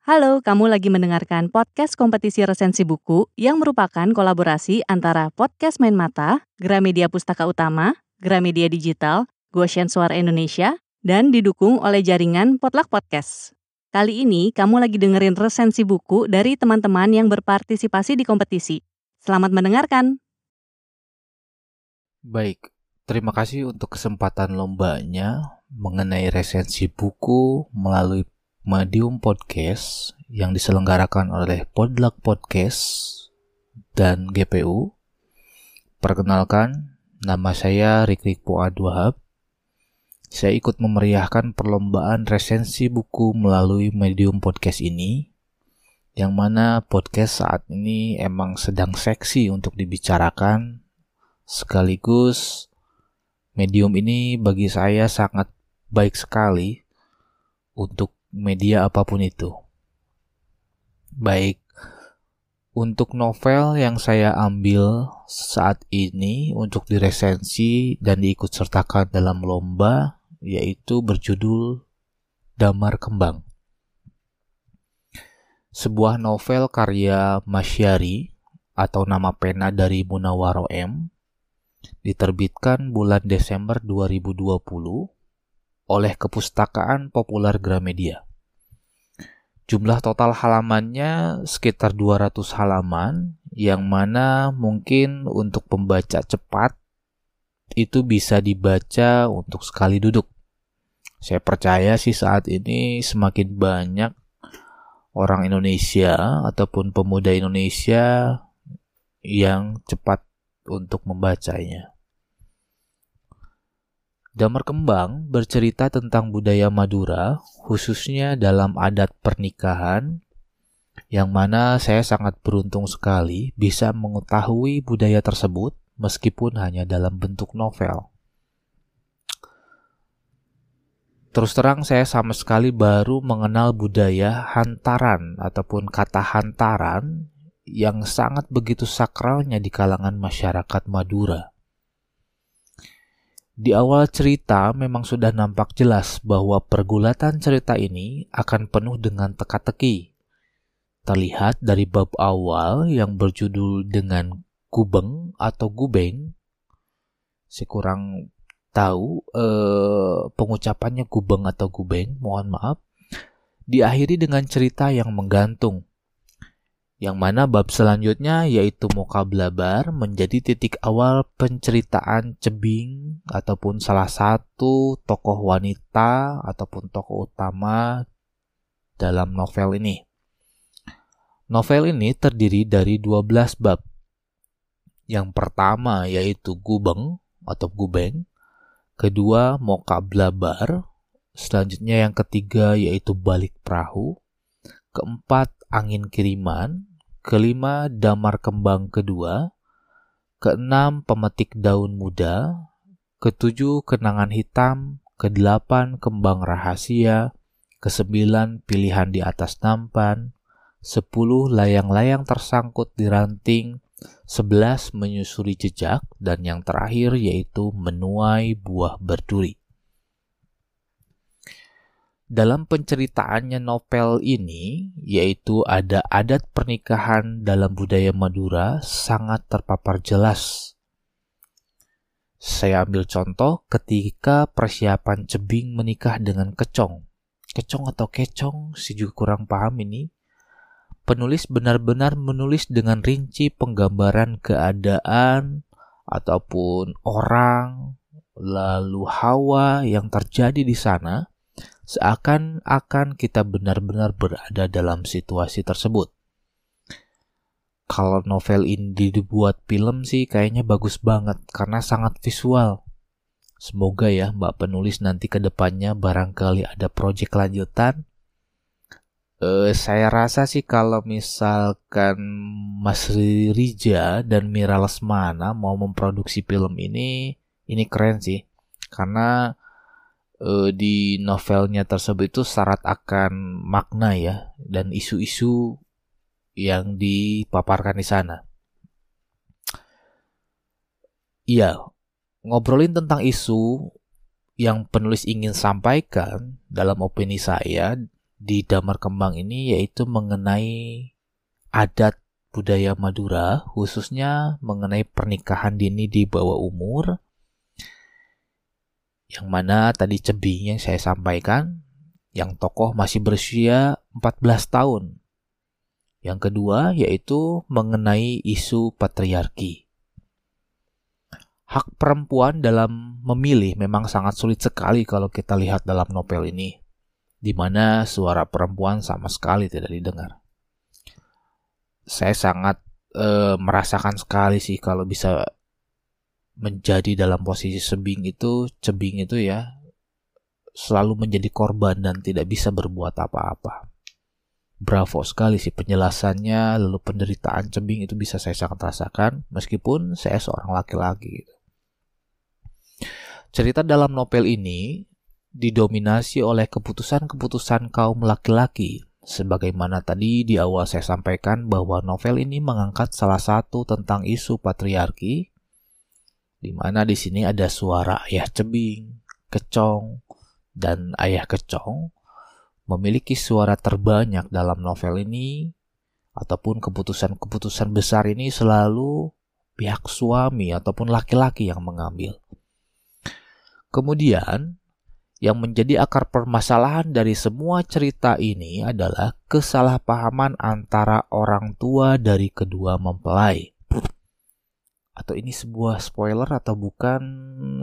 Halo, kamu lagi mendengarkan podcast kompetisi resensi buku yang merupakan kolaborasi antara Podcast Main Mata, Gramedia Pustaka Utama, Gramedia Digital, Goshen Suara Indonesia, dan didukung oleh jaringan Potluck Podcast. Kali ini kamu lagi dengerin resensi buku dari teman-teman yang berpartisipasi di kompetisi. Selamat mendengarkan. Baik, terima kasih untuk kesempatan lombanya mengenai resensi buku melalui Medium Podcast yang diselenggarakan oleh Podluck Podcast dan GPU. Perkenalkan, nama saya Rikrik Poad Wahab. Saya ikut memeriahkan perlombaan resensi buku melalui Medium Podcast ini, yang mana podcast saat ini emang sedang seksi untuk dibicarakan, sekaligus medium ini bagi saya sangat baik sekali untuk media apa pun itu. Baik, untuk novel yang saya ambil saat ini untuk diresensi dan diikut sertakan dalam lomba yaitu berjudul Damar Kembang. Sebuah novel karya Masyari atau nama pena dari Munawaro M diterbitkan bulan Desember 2020 oleh Kepustakaan Populer Gramedia. Jumlah total halamannya sekitar 200 halaman, yang mana mungkin untuk pembaca cepat itu bisa dibaca untuk sekali duduk. Saya percaya sih saat ini semakin banyak orang Indonesia ataupun pemuda Indonesia yang cepat untuk membacanya. Damar Kembang bercerita tentang budaya Madura, khususnya dalam adat pernikahan, yang mana saya sangat beruntung sekali bisa mengetahui budaya tersebut meskipun hanya dalam bentuk novel. Terus terang saya sama sekali baru mengenal budaya hantaran ataupun kata hantaran yang sangat begitu sakralnya di kalangan masyarakat Madura. Di awal cerita memang sudah nampak jelas bahwa pergulatan cerita ini akan penuh dengan teka-teki. Terlihat dari bab awal yang berjudul dengan Gubeng atau Gubeng. Saya kurang tahu eh, pengucapannya Gubeng atau Gubeng, mohon maaf. Diakhiri dengan cerita yang menggantung yang mana bab selanjutnya yaitu Moka Blabar menjadi titik awal penceritaan Cebing ataupun salah satu tokoh wanita ataupun tokoh utama dalam novel ini. Novel ini terdiri dari 12 bab. Yang pertama yaitu Gubeng atau Gubeng, kedua Moka Blabar, selanjutnya yang ketiga yaitu Balik Perahu, keempat Angin Kiriman, kelima damar kembang kedua, keenam pemetik daun muda, ketujuh kenangan hitam, kedelapan kembang rahasia, kesembilan pilihan di atas nampan, sepuluh layang-layang tersangkut di ranting, sebelas menyusuri jejak, dan yang terakhir yaitu menuai buah berduri. Dalam penceritaannya novel ini, yaitu ada adat pernikahan dalam budaya Madura sangat terpapar jelas. Saya ambil contoh ketika persiapan Cebing menikah dengan Kecong. Kecong atau Kecong, si juga kurang paham ini. Penulis benar-benar menulis dengan rinci penggambaran keadaan ataupun orang, lalu hawa yang terjadi di sana seakan-akan kita benar-benar berada dalam situasi tersebut. Kalau novel ini dibuat film sih kayaknya bagus banget karena sangat visual. Semoga ya Mbak penulis nanti ke depannya barangkali ada proyek lanjutan. Uh, saya rasa sih kalau misalkan Mas Rija dan Mira Lesmana mau memproduksi film ini, ini keren sih. Karena uh, di novelnya tersebut itu syarat akan makna ya dan isu-isu yang dipaparkan di sana. Iya, ngobrolin tentang isu yang penulis ingin sampaikan dalam opini saya di Damar Kembang ini yaitu mengenai adat budaya Madura, khususnya mengenai pernikahan dini di bawah umur, yang mana tadi cebing yang saya sampaikan, yang tokoh masih berusia 14 tahun. Yang kedua yaitu mengenai isu patriarki. Hak perempuan dalam memilih memang sangat sulit sekali kalau kita lihat dalam novel ini, di mana suara perempuan sama sekali tidak didengar saya sangat e, merasakan sekali sih kalau bisa menjadi dalam posisi sebing itu, cebing itu ya selalu menjadi korban dan tidak bisa berbuat apa-apa. Bravo sekali sih penjelasannya, lalu penderitaan cebing itu bisa saya sangat rasakan meskipun saya seorang laki-laki. Gitu. Cerita dalam novel ini didominasi oleh keputusan-keputusan kaum laki-laki Sebagaimana tadi di awal saya sampaikan bahwa novel ini mengangkat salah satu tentang isu patriarki, di mana di sini ada suara ayah cebing, kecong, dan ayah kecong memiliki suara terbanyak dalam novel ini, ataupun keputusan-keputusan besar ini selalu pihak suami ataupun laki-laki yang mengambil. Kemudian, yang menjadi akar permasalahan dari semua cerita ini adalah kesalahpahaman antara orang tua dari kedua mempelai. Atau ini sebuah spoiler atau bukan?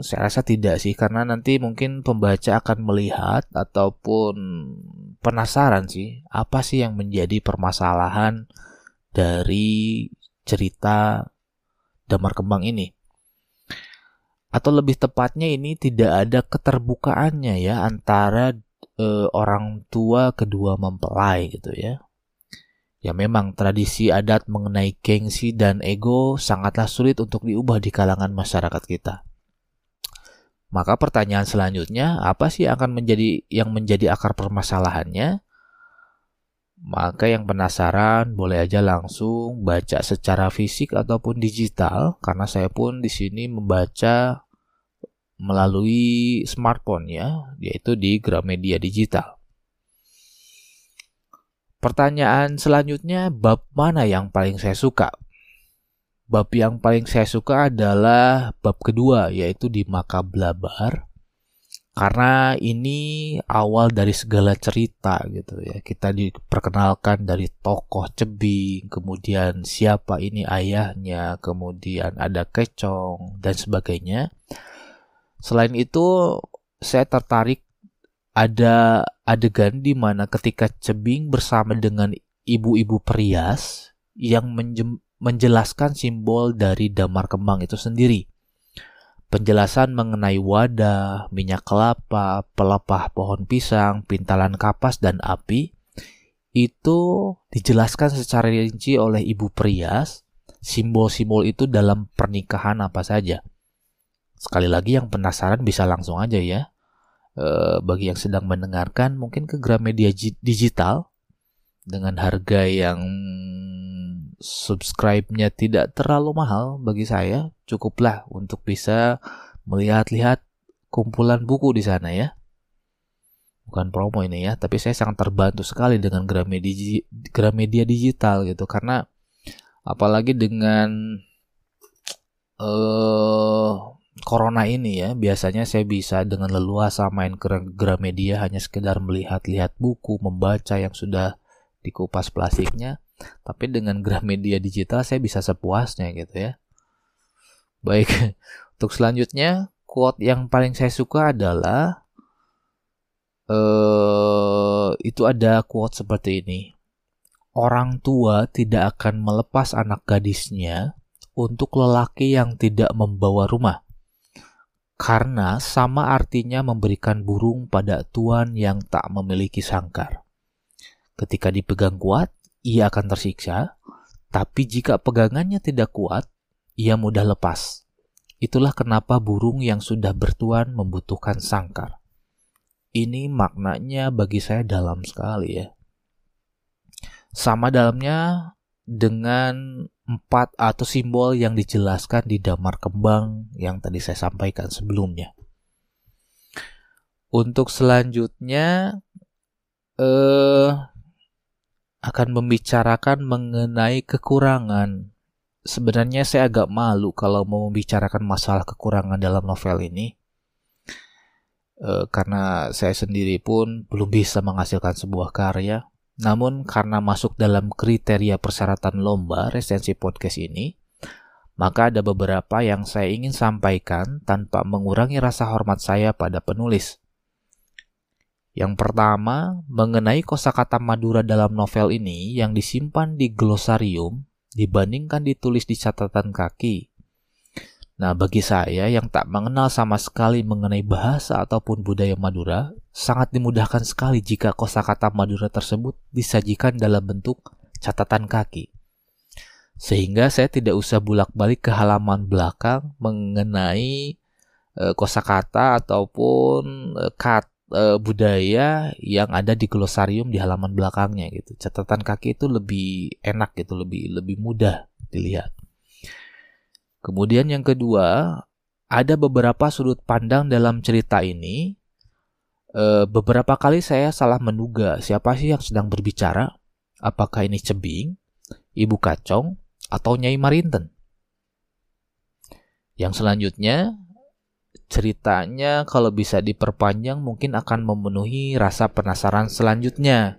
Saya rasa tidak sih, karena nanti mungkin pembaca akan melihat ataupun penasaran sih, apa sih yang menjadi permasalahan dari cerita Damar Kembang ini atau lebih tepatnya ini tidak ada keterbukaannya ya antara e, orang tua kedua mempelai gitu ya. Ya memang tradisi adat mengenai gengsi dan ego sangatlah sulit untuk diubah di kalangan masyarakat kita. Maka pertanyaan selanjutnya, apa sih akan menjadi yang menjadi akar permasalahannya? Maka yang penasaran boleh aja langsung baca secara fisik ataupun digital karena saya pun di sini membaca melalui smartphone ya, yaitu di Gramedia Digital. Pertanyaan selanjutnya, bab mana yang paling saya suka? Bab yang paling saya suka adalah bab kedua, yaitu di Makablabar karena ini awal dari segala cerita gitu ya. Kita diperkenalkan dari tokoh Cebing, kemudian siapa ini ayahnya, kemudian ada Kecong dan sebagainya. Selain itu, saya tertarik ada adegan di mana ketika Cebing bersama dengan ibu-ibu perias yang menjelaskan simbol dari damar kembang itu sendiri penjelasan mengenai wadah, minyak kelapa, pelepah pohon pisang, pintalan kapas, dan api itu dijelaskan secara rinci oleh ibu perias. Simbol-simbol itu dalam pernikahan apa saja. Sekali lagi yang penasaran bisa langsung aja ya. E, bagi yang sedang mendengarkan mungkin ke Gramedia Digital dengan harga yang subscribe-nya tidak terlalu mahal bagi saya, cukuplah untuk bisa melihat-lihat kumpulan buku di sana ya. Bukan promo ini ya, tapi saya sangat terbantu sekali dengan Gramedia, Gramedia digital gitu karena apalagi dengan uh, corona ini ya, biasanya saya bisa dengan leluasa main ke Gramedia hanya sekedar melihat-lihat buku, membaca yang sudah dikupas plastiknya tapi dengan Gramedia digital saya bisa sepuasnya gitu ya. Baik, untuk selanjutnya quote yang paling saya suka adalah uh, itu ada quote seperti ini. Orang tua tidak akan melepas anak gadisnya untuk lelaki yang tidak membawa rumah. Karena sama artinya memberikan burung pada tuan yang tak memiliki sangkar. Ketika dipegang kuat, ia akan tersiksa, tapi jika pegangannya tidak kuat, ia mudah lepas. Itulah kenapa burung yang sudah bertuan membutuhkan sangkar. Ini maknanya bagi saya dalam sekali ya. Sama dalamnya dengan empat atau simbol yang dijelaskan di damar kembang yang tadi saya sampaikan sebelumnya. Untuk selanjutnya eh akan membicarakan mengenai kekurangan. Sebenarnya saya agak malu kalau mau membicarakan masalah kekurangan dalam novel ini. E, karena saya sendiri pun belum bisa menghasilkan sebuah karya. Namun karena masuk dalam kriteria persyaratan lomba resensi podcast ini, maka ada beberapa yang saya ingin sampaikan tanpa mengurangi rasa hormat saya pada penulis. Yang pertama, mengenai kosakata Madura dalam novel ini yang disimpan di glosarium dibandingkan ditulis di catatan kaki. Nah, bagi saya yang tak mengenal sama sekali mengenai bahasa ataupun budaya Madura, sangat dimudahkan sekali jika kosakata Madura tersebut disajikan dalam bentuk catatan kaki sehingga saya tidak usah bolak-balik ke halaman belakang mengenai e, kosakata ataupun e, kat e, budaya yang ada di glosarium di halaman belakangnya gitu. Catatan kaki itu lebih enak gitu, lebih lebih mudah dilihat. Kemudian yang kedua, ada beberapa sudut pandang dalam cerita ini. E, beberapa kali saya salah menduga siapa sih yang sedang berbicara. Apakah ini Cebing, Ibu Kacong, atau Nyai Marinten. Yang selanjutnya, ceritanya kalau bisa diperpanjang mungkin akan memenuhi rasa penasaran selanjutnya.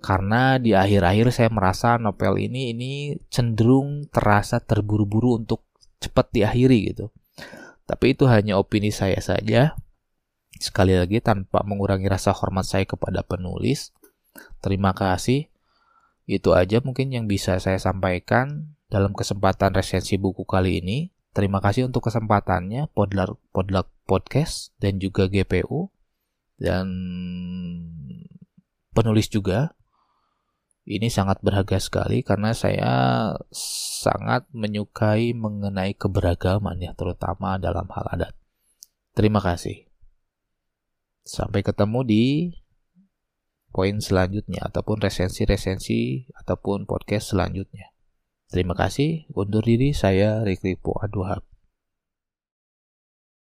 Karena di akhir-akhir saya merasa novel ini ini cenderung terasa terburu-buru untuk cepat diakhiri gitu. Tapi itu hanya opini saya saja. Sekali lagi tanpa mengurangi rasa hormat saya kepada penulis. Terima kasih. Itu aja mungkin yang bisa saya sampaikan dalam kesempatan resensi buku kali ini. Terima kasih untuk kesempatannya Podlar, Podlar Podcast dan juga GPU dan penulis juga. Ini sangat berharga sekali karena saya sangat menyukai mengenai keberagaman ya terutama dalam hal adat. Terima kasih. Sampai ketemu di poin selanjutnya ataupun resensi-resensi ataupun podcast selanjutnya. Terima kasih. Undur diri saya Rikripo Aduhab.